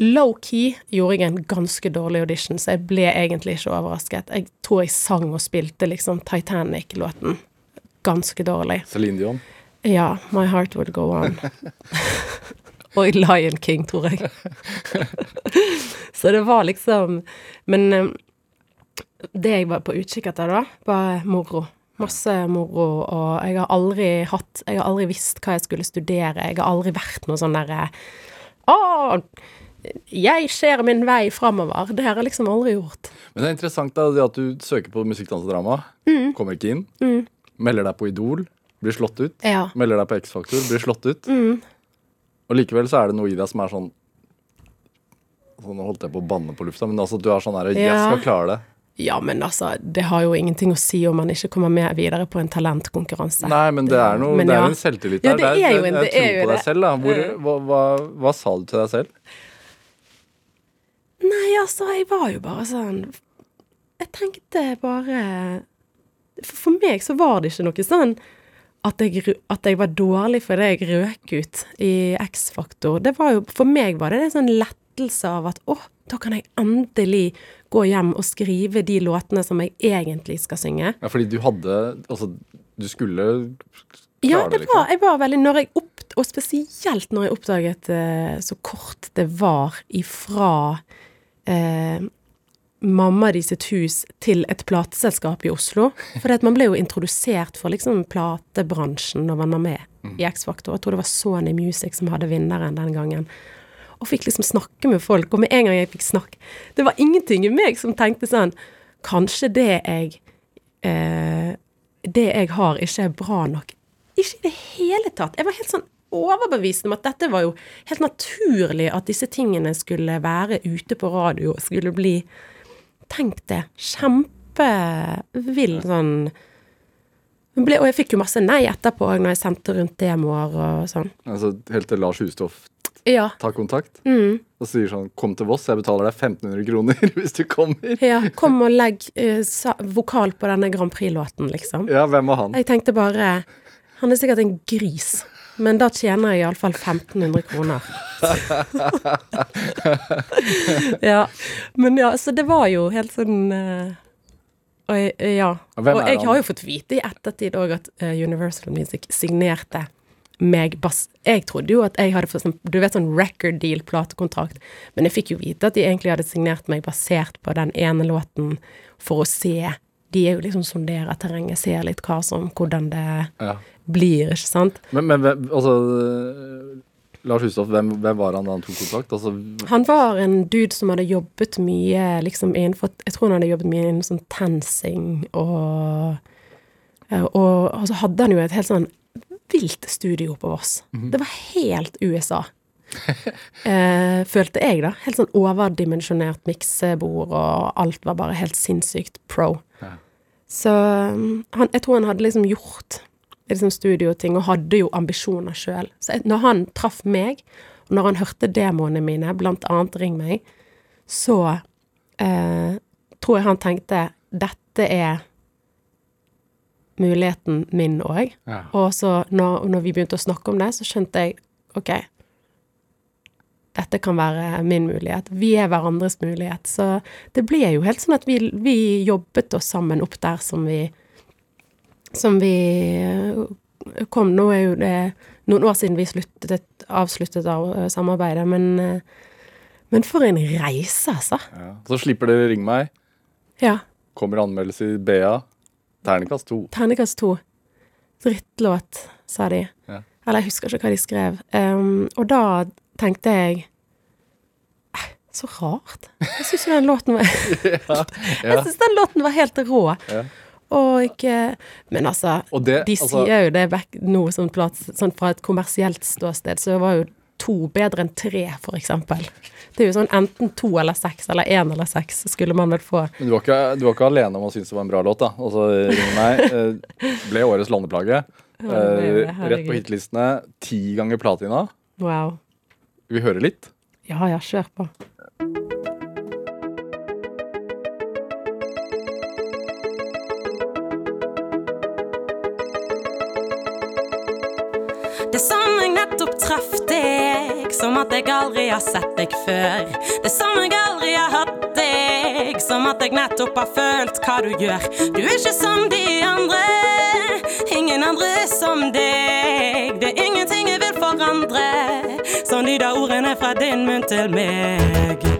Low-key gjorde jeg en ganske dårlig audition, så jeg ble egentlig ikke overrasket. Jeg tror jeg sang og spilte liksom Titanic-låten ganske dårlig. Celine Dion. Ja, My Heart Would Go On. og Lion King, tror jeg. så det var liksom Men eh, det jeg var på utkikk etter da, var moro. Masse moro, og jeg har aldri hatt Jeg har aldri visst hva jeg skulle studere. Jeg har aldri vært noe sånn derre Å, jeg ser min vei framover. Det har jeg liksom aldri gjort. Men det er interessant da, at du søker på musikk, dans og drama. Mm. Kommer ikke inn. Melder deg på Idol. Blir slått ut. Ja. Melder deg på X-Faktor. Blir slått ut. Mm. Og likevel så er det noe i deg som er sånn altså, Nå holdt jeg på å banne på lufta, men altså, du er sånn her Jeg skal klare det. Ja, men altså, det har jo ingenting å si om man ikke kommer med videre på en talentkonkurranse. Nei, men det er noe Men Det er ja. en selvtillit Ja, det er jo en- det er jo på deg selv, da. Hvor, Eh. hva, hva, hva sa du til deg selv? Nei, altså, jeg var jo bare sånn Jeg tenkte bare For, for meg så var det ikke noe sånn at jeg, at jeg var dårlig fordi jeg røk ut i X-Faktor. Det var jo For meg var det en sånn lettelse av at å, da kan jeg endelig gå hjem og skrive de låtene som jeg egentlig skal synge. Ja, fordi du hadde Altså, du skulle Ja, klare det det, liksom. var, jeg var veldig når jeg opp, Og spesielt når jeg oppdaget eh, så kort det var ifra eh, mamma di sitt hus til et plateselskap i Oslo. For man ble jo introdusert for liksom platebransjen når man var med i X-Faktor. Jeg tror det var Sony Music som hadde vinneren den gangen. Og fikk liksom snakke med folk. Og med en gang jeg fikk snakke Det var ingenting i meg som tenkte sånn Kanskje det jeg eh, Det jeg har, ikke er bra nok. Ikke i det hele tatt. Jeg var helt sånn overbevist om at dette var jo helt naturlig at disse tingene skulle være ute på radio, skulle bli Tenk det. Kjempevill sånn ble, Og jeg fikk jo masse nei etterpå når jeg sendte rundt demoer og sånn. Altså, Helt til Lars Hustoff Ja. Ta kontakt Mm. og sier sånn 'Kom til Voss, jeg betaler deg 1500 kroner hvis du kommer'. ja. Kom og legg uh, vokal på denne Grand Prix-låten, liksom. Ja, hvem var han? Jeg tenkte bare Han er sikkert en gris, men da tjener jeg iallfall 1500 kroner. ja. Men ja, så det var jo helt sånn uh, og ja. Og jeg har jo fått vite i ettertid òg at eh, Universal Music signerte meg bas Jeg trodde jo at jeg hadde fått sånn, du vet sånn record deal, platekontrakt, men jeg fikk jo vite at de egentlig hadde signert meg basert på den ene låten for å se De er jo liksom sonderer terrenget, ser litt hva som Hvordan det Ja. blir, ikke sant? Men, men altså øh, Lars Hustoff, hvem, hvem var han da han tok kontakt? Altså, Han var en dude som hadde jobbet mye liksom innenfor Jeg tror han hadde jobbet mye innen sånn tensing og eh, Og, så hadde han jo et helt sånn vilt studio på Voss. Det var helt USA. eh, følte jeg, da. Helt sånn overdimensjonert miksebord, og alt var bare helt sinnssykt pro. Ja. Så um, han, jeg tror han hadde liksom gjort liksom studioting, og hadde jo ambisjoner sjøl. Så jeg, når han traff meg, og når han hørte demoene mine, blant annet Ring meg, så eh, tror jeg han tenkte dette er muligheten min òg. ja. Og så når, når vi begynte å snakke om det, så skjønte jeg OK, dette kan være min mulighet. Vi er hverandres mulighet. Så det ble jo helt sånn at vi, vi jobbet oss sammen opp der som vi Som vi eh, kom Nå er jo det noen år siden vi sluttet, avsluttet av eh, samarbeidet, men, eh, men for en reise, altså. Ja. Så slipper dere ringe meg. Ja. Kommer anmeldelse i BA. Terningkast to. Ternekast to. Drittlåt, sa de. Ja. Eller jeg husker ikke hva de skrev. Um, og da tenkte jeg eh, Så rart. Jeg syns den låten var Jeg Ja. syns den låten var helt rå. Ja. Og ikke Men altså, det, de altså, sier jo det back, noe sånn, plass, sånn fra et kommersielt ståsted, så var jo to bedre enn tre, eksempel. Det er jo sånn enten to eller seks, eller én eller seks, skulle man vel få. Men du var, ikke, du var ikke alene om å synes det var en bra låt, da. Altså, Ring meg eh, ble årets landeplage. Eh, rett på hitlistene. Ti ganger platina. Wow. Vi hører litt? Ja ja, kjør på. Som at jeg aldri har sett deg før. Det som jeg aldri har hatt deg, som at jeg nettopp har følt hva du gjør. Du er ikke som de andre, ingen andre er som deg. Det er ingenting jeg vil forandre, som lyder ordene fra din munn til meg.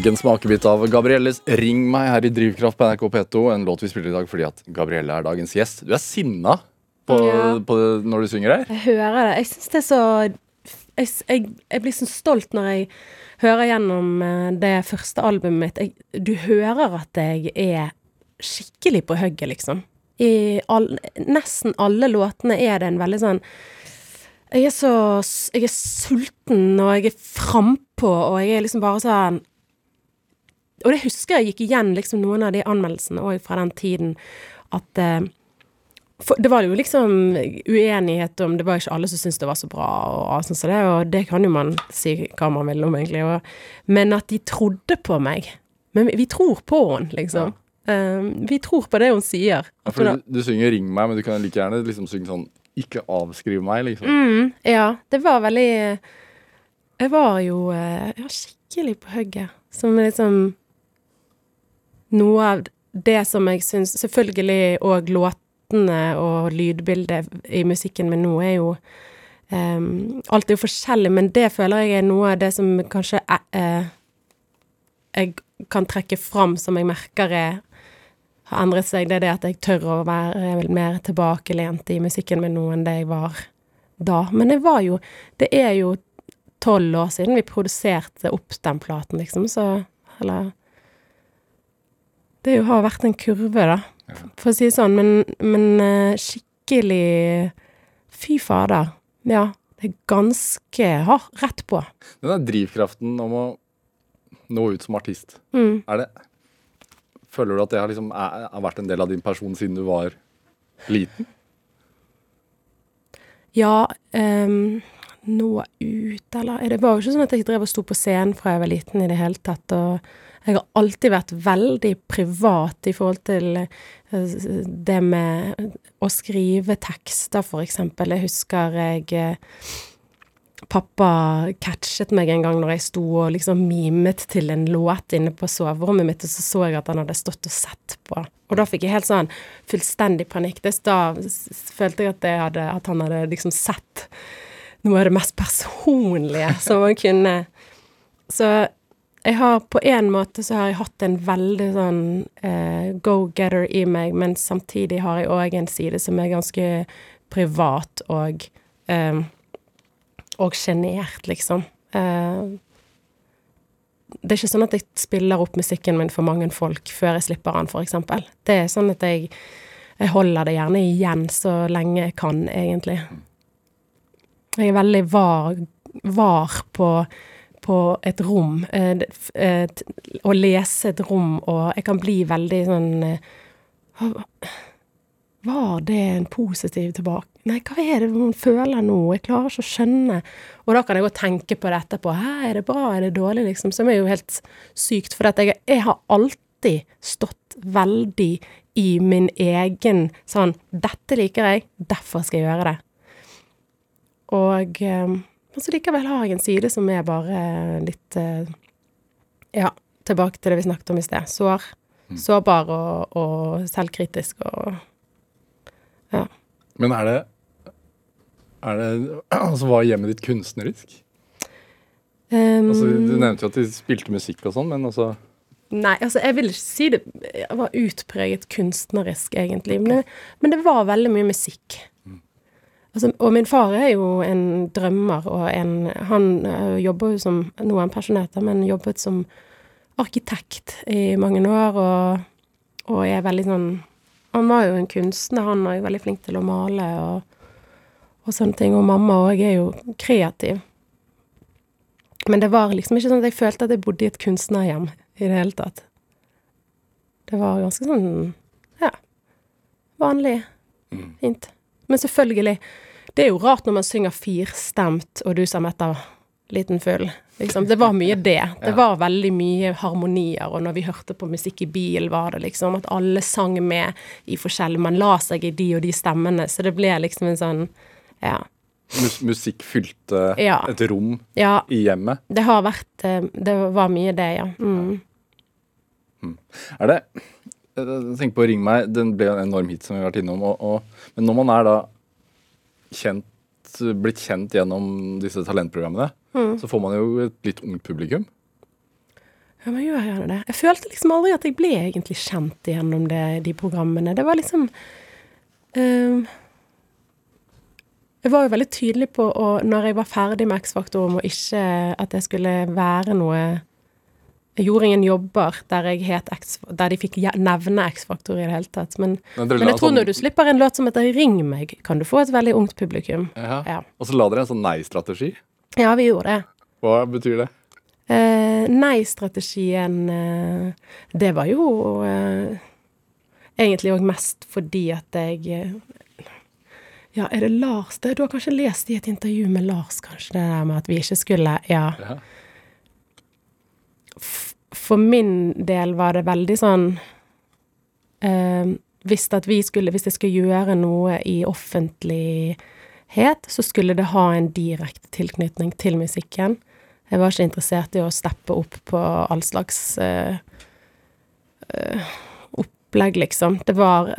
Fikk en smakebit av Gabrielles 'Ring meg' her i Drivkraft på NRK P2. En låt vi spiller i dag fordi at Gabrielle er dagens gjest. Du er sinna på, Ja. på når du synger her. Jeg hører det. Jeg syns det er så jeg, jeg, jeg blir så stolt når jeg hører gjennom eh, det første albumet mitt. Jeg, du hører at jeg er skikkelig på hugget, liksom. I all, nesten alle låtene er det en veldig sånn Jeg er så Jeg er sulten, og jeg er frampå, og jeg er liksom bare sånn Og det husker jeg gikk igjen liksom noen av de anmeldelsene òg fra den tiden, at eh, for det var jo liksom uenighet om Det var ikke alle som syntes det var så bra, og, sånn som det, og det kan jo man si hva man vil om, egentlig. Og, men at de trodde på meg. Men vi, vi tror på henne, liksom. Um, vi tror på det hun sier. Ja, for du, du synger 'Ring meg', men du kan like gjerne liksom synge sånn 'Ikke avskriv meg', liksom. Mm, ja, det var veldig Jeg var jo eh, ja, skikkelig på hugget. Som liksom Noe av det som jeg syns Selvfølgelig òg låtene og lydbildet i musikken min nå er jo um, Alt er jo forskjellig, men det føler jeg er noe av det som kanskje eh, jeg kan trekke fram, som jeg merker er har endret seg, det er det at jeg tør å være mer tilbakelent i musikken min nå enn det jeg var da. Men jeg var jo Det er jo tolv år siden vi produserte opp den platen, liksom, så Eller Det jo har vært en kurve, da, for å si det sånn. Men, men eh, skikkelig Fy fader. Ja. Det er ganske hardt. rett på. Den der drivkraften om å nå ut som artist, Mm. er det Føler du at det har, liksom, er, har vært en del av din person siden du var liten? Ja, Um, nå ut, eller Det var jo ikke sånn at jeg drev og sto på scenen fra jeg var liten i det hele tatt, og jeg har alltid vært veldig privat i forhold til eh, det med å skrive tekster, for eksempel. Jeg husker jeg eh, Pappa catchet meg en gang når jeg sto og liksom mimet til en låt inne på soverommet mitt, og så så jeg at han hadde stått og sett på. Og da fikk jeg helt sånn fullstendig panikk. Da følte jeg at, det hadde, at han hadde liksom sett noe av det mest personlige som man kunne. Så jeg har på en måte så har jeg hatt en veldig sånn eh, go-getter i meg, men samtidig har jeg òg en side som er ganske privat og eh, og sjenert, liksom. Eh, det er ikke sånn at jeg spiller opp musikken min for mange folk før jeg slipper den, eksempel. Det er sånn at jeg, jeg holder det gjerne igjen så lenge jeg kan, egentlig. Jeg er veldig var, var på, på et rom. Eh, eh, å lese et rom, og jeg kan bli veldig sånn eh, var det en positiv tilbake... Nei, hva er det hun føler nå? Jeg klarer ikke å skjønne. Og da kan jeg og tenke på det etterpå. Hæ, er det bra, er det dårlig, liksom? Som er jo helt sykt. For jeg, jeg har alltid stått veldig i min egen sånn 'Dette liker jeg, derfor skal jeg gjøre det'. Og Men så likevel har jeg en side som er bare litt eh, Ja, tilbake til det vi snakket om i sted. Sår. Sårbar og, og selvkritisk og Ja. Men er det er det, altså Var hjemmet ditt kunstnerisk? Um, Altså, du nevnte jo at de spilte musikk og sånn, men altså Nei, altså jeg vil ikke si det var utpreget kunstnerisk, egentlig. Men men det var veldig mye musikk. Altså, og min far er jo en drømmer, og en Han øh, jobber jo som Nå er han pensjonert, men jobbet som arkitekt i mange år, og, og er veldig sånn Han var jo en kunstner, han er jo veldig flink til å male og, og sånne ting. Og mamma òg er jo kreativ. Men det var liksom ikke sånn at jeg følte at jeg bodde i et kunstnerhjem i det hele tatt. Det var ganske sånn, ja, vanlig, fint. Men selvfølgelig, det er jo rart når man synger firstemt, og du som etter liten full. Liksom, det var mye det. Det var veldig mye harmonier, og når vi hørte på musikk i bil, var det liksom at alle sang med i forskjellig Man la seg i de og de stemmene, så det ble liksom en sånn Ja. mus musikk fylte Ja. et rom Ja, i hjemmet. det har vært eh, Det var mye det, ja. Mm. Er det Jeg tenker på Ring meg, den ble en enorm hit som vi har vært innom. Og, og, men når man er da kjent, blitt kjent gjennom disse talentprogrammene, så får man jo et litt ungt publikum. Ja, men gjør gjerne det. Jeg følte liksom aldri at jeg ble egentlig kjent gjennom det, de programmene. Det var liksom ehm, Jeg var jo veldig tydelig på, å, når jeg var ferdig med X-Faktor, om ikke at jeg skulle være noe Jeg gjorde ingen jobber der, X, der de fikk nevne X-Faktor i det hele tatt. Men, Men men jeg tror sånn- når du slipper en låt som heter Ring meg, kan du få et veldig ungt publikum. Ja. Ja, Og så la dere en sånn nei-strategi. ja vi gjorde det. Hva betyr det? Eh, Nei-strategien, eh, det var jo eh, egentlig òg mest fordi at jeg eh, Ja, er det Lars det? Du har kanskje lest i et intervju med Lars, kanskje, det der med at vi ikke skulle Ja. Ja. For min del var det veldig sånn eh, hvis, skulle, hvis jeg skulle gjøre noe i offentlighet, så skulle det ha en direkte tilknytning til musikken. Jeg var ikke interessert i å steppe opp på all slags eh, eh, opplegg, liksom. Det var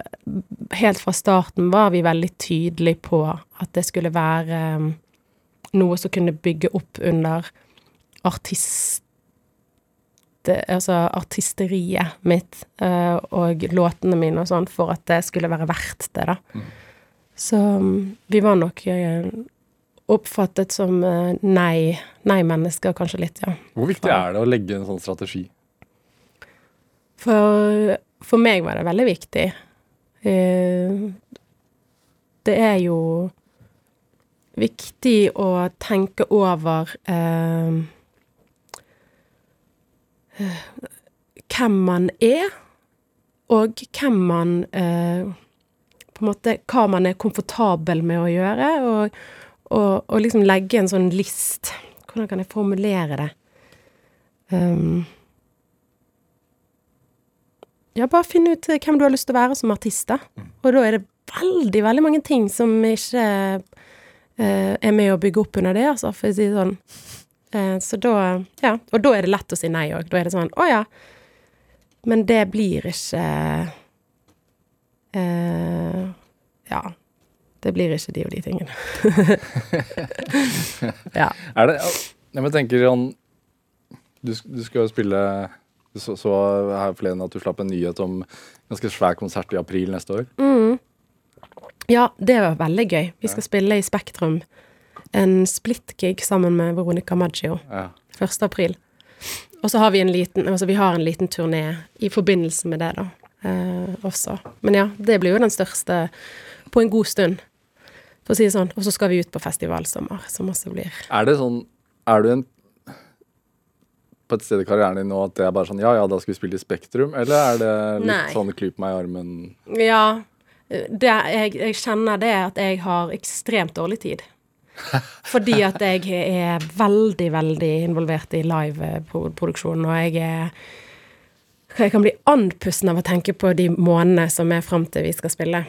Helt fra starten var vi veldig tydelige på at det skulle være eh, noe som kunne bygge opp under artist... Altså artisteriet mitt eh, og låtene mine og sånn, for at det skulle være verdt det, da. Så mm, vi var nok eh, oppfattet som eh, nei, nei-mennesker, kanskje litt, ja. Hvor viktig er det å legge en sånn strategi? For, for meg var det veldig viktig. Eh, det er jo viktig å tenke over eh, eh, hvem man er, og hvem man eh, På en måte hva man er komfortabel med å gjøre, og, og, og liksom legge en sånn list. Hvordan kan jeg formulere det? Um, ja, bare finne ut eh, hvem du har lyst til å være som artist, da. Og da er det veldig, veldig mange ting som ikke eh, er med å bygge opp under det, altså, for å si det sånn. Eh, så da Ja. Og da er det lett å si nei òg. Da er det sånn Å ja. Men det blir ikke eh, Ja. Det blir ikke de og de tingene. ja. Er det Jeg tenker sånn du, du skal jo spille så, så her forleden at du slapp en nyhet om ganske svær konsert i april neste år. Mm. Ja, det var veldig gøy. Vi skal spille i Spektrum. En split-gig sammen med Veronica Maggio. Ja. 1. april. Og så har vi en liten, altså vi har en liten turné i forbindelse med det, da. Eh, også. Men ja, det blir jo den største på en god stund, for å si det sånn. Og så skal vi ut på festivalsommer, som også blir Er det sånn Er du en på et sted i karrieren din nå at det er bare sånn Ja, ja, da skal vi spille i Spektrum? Eller er det litt Nei. sånn klyp meg i armen? Ja. Det, jeg, jeg kjenner det at jeg har ekstremt dårlig tid. Fordi at jeg er veldig, veldig involvert i liveproduksjonen, og jeg er Jeg kan bli andpusten av å tenke på de månedene som er fram til vi skal spille.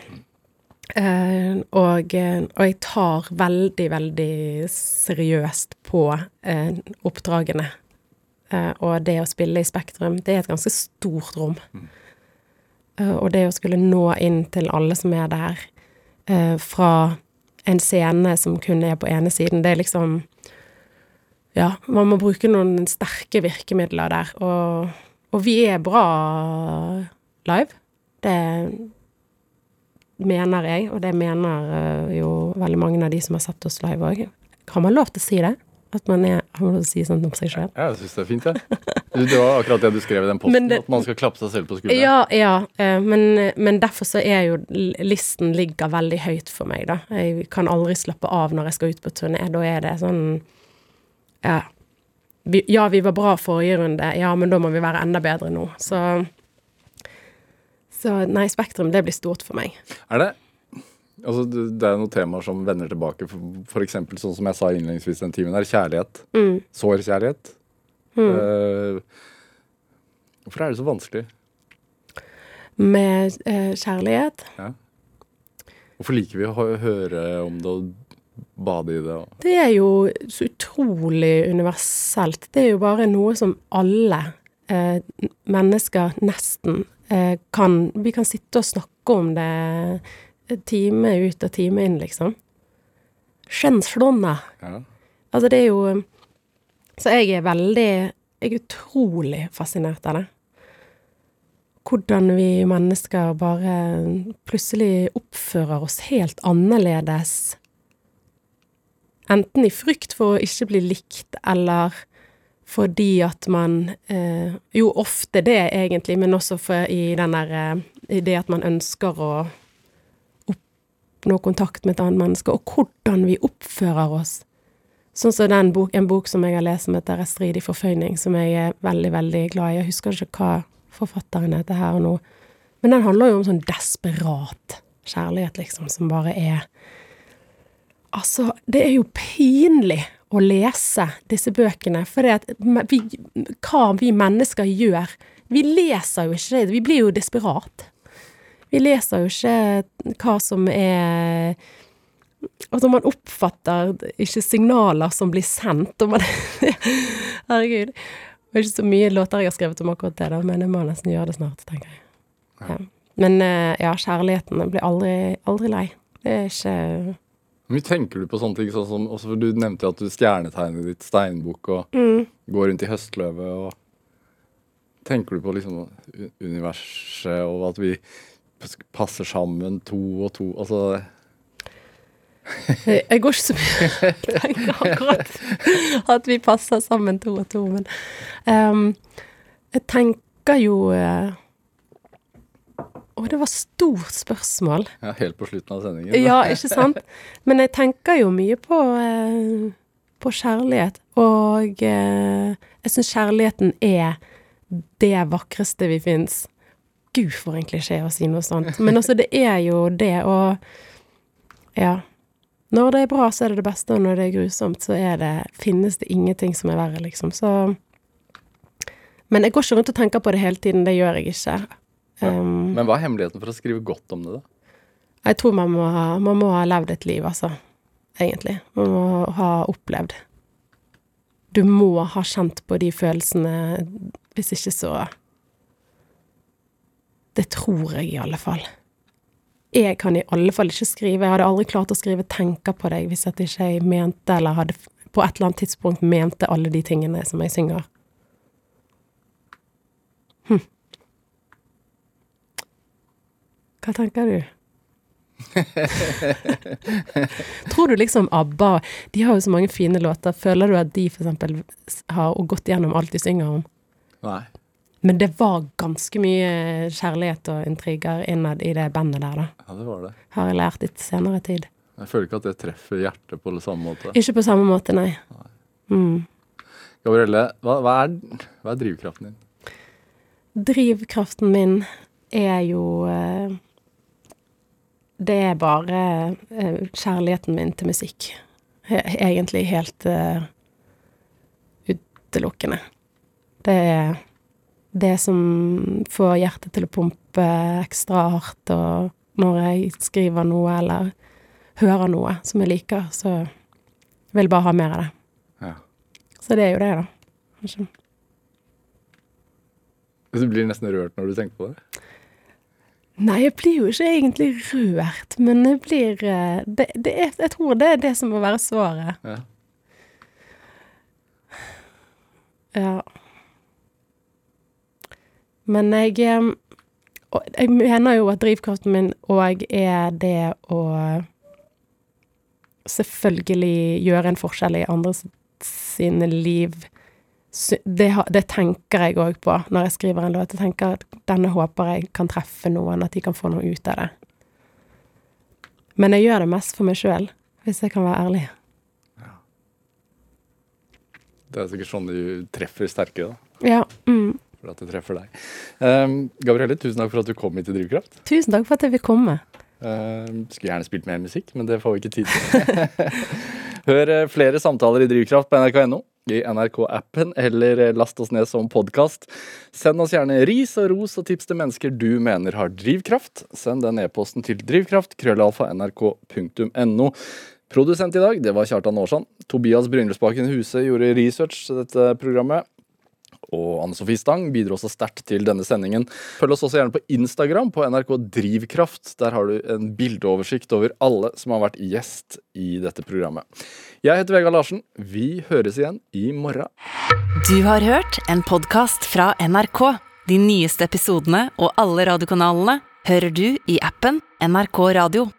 Uh, og, eh, og jeg tar veldig, veldig seriøst på uh, oppdragene. Uh, og det å spille i Spektrum, det er et ganske stort rom. Eh, og det å skulle nå inn til alle som er der, fra en scene som kun er på ene siden, det er liksom Ja, man må bruke noen sterke virkemidler der. Og, og vi er bra live. Det mener jeg, og det mener eh, jo veldig mange av de som har sett oss live òg. Har man lov til å si det? At man er, har man lov til å si sånt om seg sjøl? Ja, jeg syns det er fint, jeg. Ja. Det var akkurat det du skrev i den posten, det- at man skal klappe seg selv på skulderen. Ja, ja, eh, men, men derfor så er jo listen ligger veldig høyt for meg, da. Jeg kan aldri slappe av når jeg skal ut på turné. Da er det sånn Ja. Vi, ja, vi var bra forrige runde, ja, men da må vi være enda bedre nå. Så Så nei, Spektrum, det blir stort for meg. Er det Altså, det er noen temaer som vender tilbake, for, eksempel sånn som jeg sa innledningsvis den timen her, kjærlighet. Mm. Sårkjærlighet. Uh, hvorfor er det så vanskelig? Med uh, kjærlighet Hvorfor liker vi å høre om det og bade i det? Det er jo så utrolig universelt. Det er jo bare noe som alle uh, mennesker nesten kan Vi kan sitte og snakke om det time ut og time inn, liksom. Kjønnsslående. Ja. Altså, det er jo Så jeg er veldig Jeg er utrolig fascinert av det. Hvordan vi mennesker bare plutselig oppfører oss helt annerledes. Enten i frykt for å ikke bli likt, eller fordi at man eh, Jo, ofte det, egentlig, men også for i den der eh, I det at man ønsker å oppnå kontakt med et annet menneske, og hvordan vi oppfører oss. Sånn som den bok, en bok som jeg har lest som heter 'Restridig forføyning', som jeg er veldig, veldig glad i. Jeg husker ikke hva forfatteren heter her og nå. Men den handler jo om sånn desperat kjærlighet, liksom, som bare er Altså, det er jo pinlig å lese disse bøkene, for det at vi, hva vi mennesker gjør Vi leser jo ikke det, vi blir jo desperat. Vi leser jo ikke hva som er Altså, man oppfatter ikke signaler som blir sendt, og man Herregud. Det er ikke så mye låter jeg har skrevet om akkurat det, da, men jeg må nesten gjøre det snart, tenker jeg. Ja. Men eh, ja, kjærligheten blir aldri, aldri lei. Det er ikke Hvor mye tenker du på sånne ting? Sånn som, også du nevnte at du stjernetegner ditt steinbukk og mm. går rundt i høstløvet og Tenker du på liksom universet og at vi passer sammen to og to? Altså Jeg, går ikke så mye og tenker akkurat at vi passer sammen to og to, men um, jeg tenker jo eh, Å, det var stort spørsmål. ja, helt på slutten av sendingen. Ja, ikke sant? Men jeg tenker jo mye på, uh, på kjærlighet, og uh, jeg syns kjærligheten er det vakreste vi fins. Gud, for en klisjé å si noe sånt. Men altså, det er jo det, og ja. Når det er bra, så er det det beste, og når det er grusomt, så er det, finnes det ingenting som er verre, liksom. Så Men jeg går ikke rundt og tenker på det hele tiden, det gjør jeg ikke. Um, Men hva er hemmeligheten for å skrive godt om det, da? jeg tror man må, ha, man må ha levd et liv, altså. Egentlig. Man må ha opplevd. Du må ha kjent på de følelsene, hvis ikke så Det tror jeg i alle fall. Jeg kan i alle fall ikke skrive. Jeg hadde aldri klart å skrive 'tenker på deg' hvis at ikke jeg mente, eller hadde på et eller annet tidspunkt mente alle de tingene som jeg synger. Hm. Hva tenker du? Tror du liksom ABBA De har jo så mange fine låter. Føler du at de eksempel har gått gjennom alt de synger om? Nei. Men det var ganske mye kjærlighet og intriger innad i det bandet der, da. Ja, det var det. Har jeg lært litt senere tid. Jeg føler ikke at det treffer hjertet på samme måte. Ikke på samme måte, nei. Mm. Gabrielle, hva, hva, er, hva er drivkraften din? Drivkraften min er jo eh, Det er bare eh, kjærligheten min til musikk. Egentlig helt eh, utelukkende. Det er det som får hjertet til å pumpe ekstra hardt, og når jeg skriver noe eller hører noe som jeg liker, så vil jeg bare ha mer av det. Ja. Så det er jo det, da. Kanskje. Du blir nesten rørt når du tenker på det? Nei, jeg blir jo ikke egentlig rørt, men jeg blir eh, det, det er, Jeg tror det er det som må være svaret. Ja. Ja. Men jeg Jeg mener jo at drivkraften min òg er det å selvfølgelig gjøre en forskjell i andres sine liv. Det, det tenker jeg òg på når jeg skriver en låt. Jeg tenker at denne håper jeg kan treffe noen, at de kan få noe ut av det. Men jeg gjør det mest for meg sjøl, hvis jeg kan være ærlig. Det er sikkert sånn du treffer sterkere, da. Ja. Mm. For at det treffer deg. Um, Gabrielle, tusen takk for at du kom hit til Drivkraft. Tusen takk for at jeg fikk komme. Um, skulle gjerne spilt mer musikk, men det får vi ikke tid til. Hør eh, flere samtaler i Drivkraft på nrk.no, i NRK-appen, eller eh, last oss ned som podkast. Send oss gjerne ris og ros og tips til mennesker du mener har drivkraft. Send den e-posten til drivkraft, krøllalfa, nrk.no. Produsent i dag, det var Kjartan Aarsand. Tobias Brynløsbakken Huse gjorde research til dette programmet. Og Anne Sofie Stang bidro også sterkt til denne sendingen. Følg oss også gjerne på Instagram på NRK Drivkraft. Der har du en bildeoversikt over alle som har vært gjest i dette programmet. Jeg heter Vegard Larsen. Vi høres igjen i morgen. Du har hørt en podkast fra NRK. De nyeste episodene og alle radiokanalene hører du i appen NRK Radio.